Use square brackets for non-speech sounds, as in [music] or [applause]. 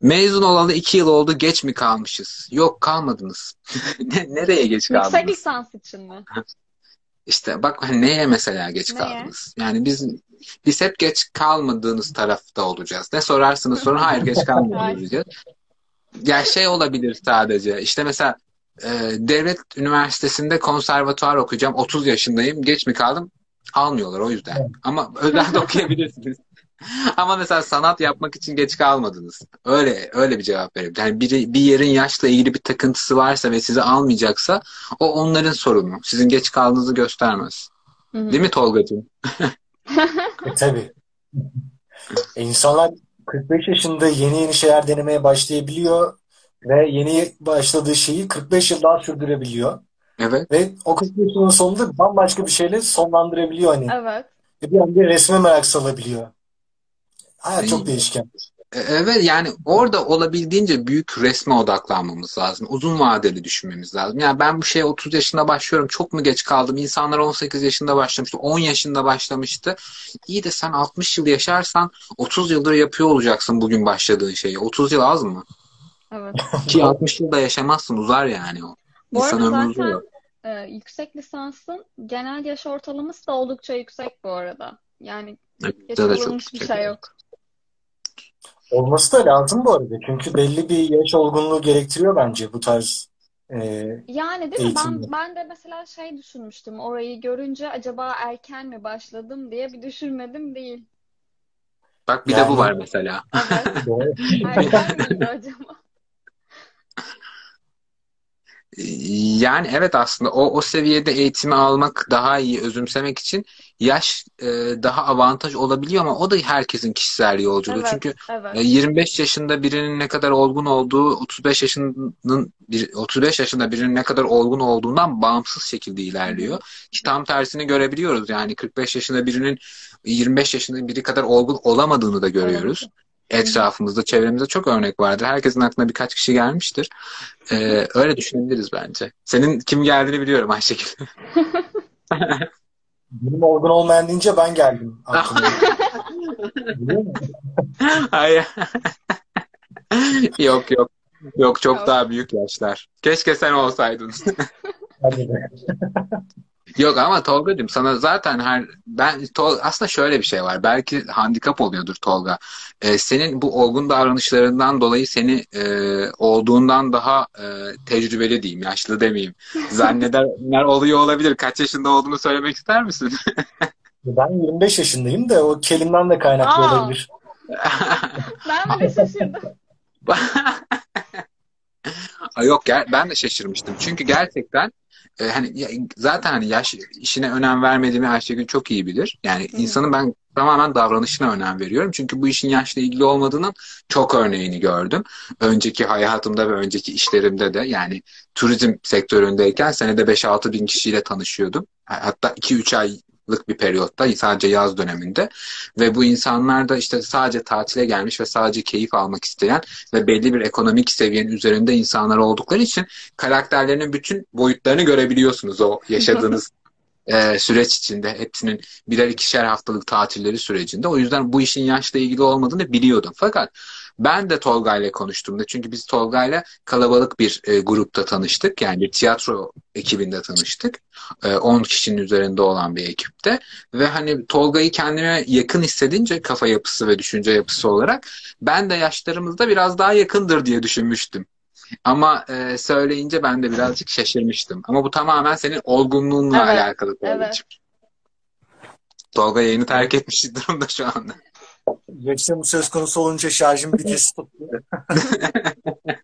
Mezun olalı iki yıl oldu geç mi kalmışız? Yok kalmadınız. [laughs] Nereye geç kaldınız? Yüksek lisans için mi? [laughs] İşte bak hani neye mesela geç Neye? kaldınız? Yani biz biz hep geç kalmadığınız tarafta olacağız. Ne sorarsınız sorun hayır geç Hayır. diyeceğiz. Ya şey olabilir sadece işte mesela e, devlet üniversitesinde konservatuvar okuyacağım 30 yaşındayım geç mi kaldım? Almıyorlar o yüzden. Ama özelde [laughs] okuyabilirsiniz. [laughs] Ama mesela sanat yapmak için geç kalmadınız. Öyle öyle bir cevap verebilirim. Yani biri, bir yerin yaşla ilgili bir takıntısı varsa ve sizi almayacaksa o onların sorunu. Sizin geç kaldığınızı göstermez. Hı hı. Değil mi Tolgacığım? [laughs] E, tabii. E, insanlar 45 yaşında yeni yeni şeyler denemeye başlayabiliyor ve yeni başladığı şeyi 45 yıl daha sürdürebiliyor. Evet. Ve o 45 yılın sonunda bambaşka bir şeyle sonlandırabiliyor hani. Evet. Ve bir anda resme merak salabiliyor. Hayat çok değişken. E, Evet yani orada olabildiğince büyük resme odaklanmamız lazım. Uzun vadeli düşünmemiz lazım. Yani ben bu şeye 30 yaşında başlıyorum. Çok mu geç kaldım? İnsanlar 18 yaşında başlamıştı. 10 yaşında başlamıştı. İyi de sen 60 yıl yaşarsan 30 yıldır yapıyor olacaksın bugün başladığın şeyi. 30 yıl az mı? Evet. [laughs] Ki 60 yılda yaşamazsın. Uzar yani o. Bu İnsan arada zaten uzuyor. e, yüksek lisansın genel yaş ortalaması da oldukça yüksek bu arada. Yani Evet, geç bir şey yok. Olması da lazım bu arada. Çünkü belli bir yaş olgunluğu gerektiriyor bence bu tarz e, Yani değil mi? Ben eğitimde. ben de mesela şey düşünmüştüm. Orayı görünce acaba erken mi başladım diye bir düşünmedim değil. Bak bir de bu Yani var mesela. Evet. [laughs] Erken miydi acaba? Yani evet aslında o o seviyede eğitimi almak daha iyi özümsemek için yaş e, daha avantaj olabiliyor ama o da herkesin kişisel yolculuğu. Evet, Çünkü evet. e, 25 yaşında birinin ne kadar olgun olduğu 35 yaşının bir, 35 yaşında birinin ne kadar olgun olduğundan bağımsız şekilde ilerliyor. Ki tam tersini görebiliyoruz. Yani 45 yaşında birinin 25 yaşında biri kadar olgun olamadığını da görüyoruz. Etrafımızda, çevremizde çok örnek vardır. Herkesin aklına birkaç kişi gelmiştir. Ee, öyle düşünebiliriz bence. Senin kim geldiğini biliyorum Ayşegül. [laughs] Benim olgun olmayan deyince ben geldim? [laughs] Hayır. [laughs] Yok yok. Yok çok Yok. daha büyük yaşlar. Keşke sen olsaydın. Yok ama Tolga'cığım sana zaten her ben Tol, aslında şöyle bir şey var. Belki handikap oluyordur Tolga. Ee, senin bu olgun davranışlarından dolayı seni e, olduğundan daha e, tecrübeli diyeyim, yaşlı demeyeyim. [laughs] Zannedenler oluyor olabilir. Kaç yaşında olduğunu söylemek ister misin? [laughs] Ben 25 yaşındayım da o kelimden de kaynaklı Aa. olabilir. Ben bile şaşırdım. [laughs] Ay Yok ben de şaşırmıştım. Çünkü gerçekten e, hani ya- zaten hani yaş işine önem vermediğimi Ayşegül çok iyi bilir. Yani Hı. insanın ben tamamen davranışına önem veriyorum. Çünkü bu işin yaşla ilgili olmadığının çok örneğini gördüm. Önceki hayatımda ve önceki işlerimde de yani turizm sektöründeyken senede 5-6 bin kişiyle tanışıyordum. Hatta 2-3 aylık bir periyotta sadece yaz döneminde. Ve bu insanlar da işte sadece tatile gelmiş ve sadece keyif almak isteyen ve belli bir ekonomik seviyenin üzerinde insanlar oldukları için karakterlerinin bütün boyutlarını görebiliyorsunuz o yaşadığınız [laughs] e, süreç içinde. Hepsinin birer ikişer haftalık tatilleri sürecinde. O yüzden bu işin yaşla ilgili olmadığını biliyordum. Fakat ben de Tolga ile konuştuğumda çünkü biz Tolga ile kalabalık bir e, grupta tanıştık. Yani bir tiyatro ekibinde tanıştık. E, 10 kişinin üzerinde olan bir ekipte. Ve hani Tolga'yı kendime yakın hissedince kafa yapısı ve düşünce yapısı olarak ben de yaşlarımızda biraz daha yakındır diye düşünmüştüm. Ama e, söyleyince ben de birazcık şaşırmıştım. Ama bu tamamen senin olgunluğunla Evet, alakalı Tolga'cığım. evet. Tolga yayını terk etmiş [laughs] durumda şu anda. Yaşım söz konusu olunca şarjım bir [laughs] kez tutuyor. [laughs]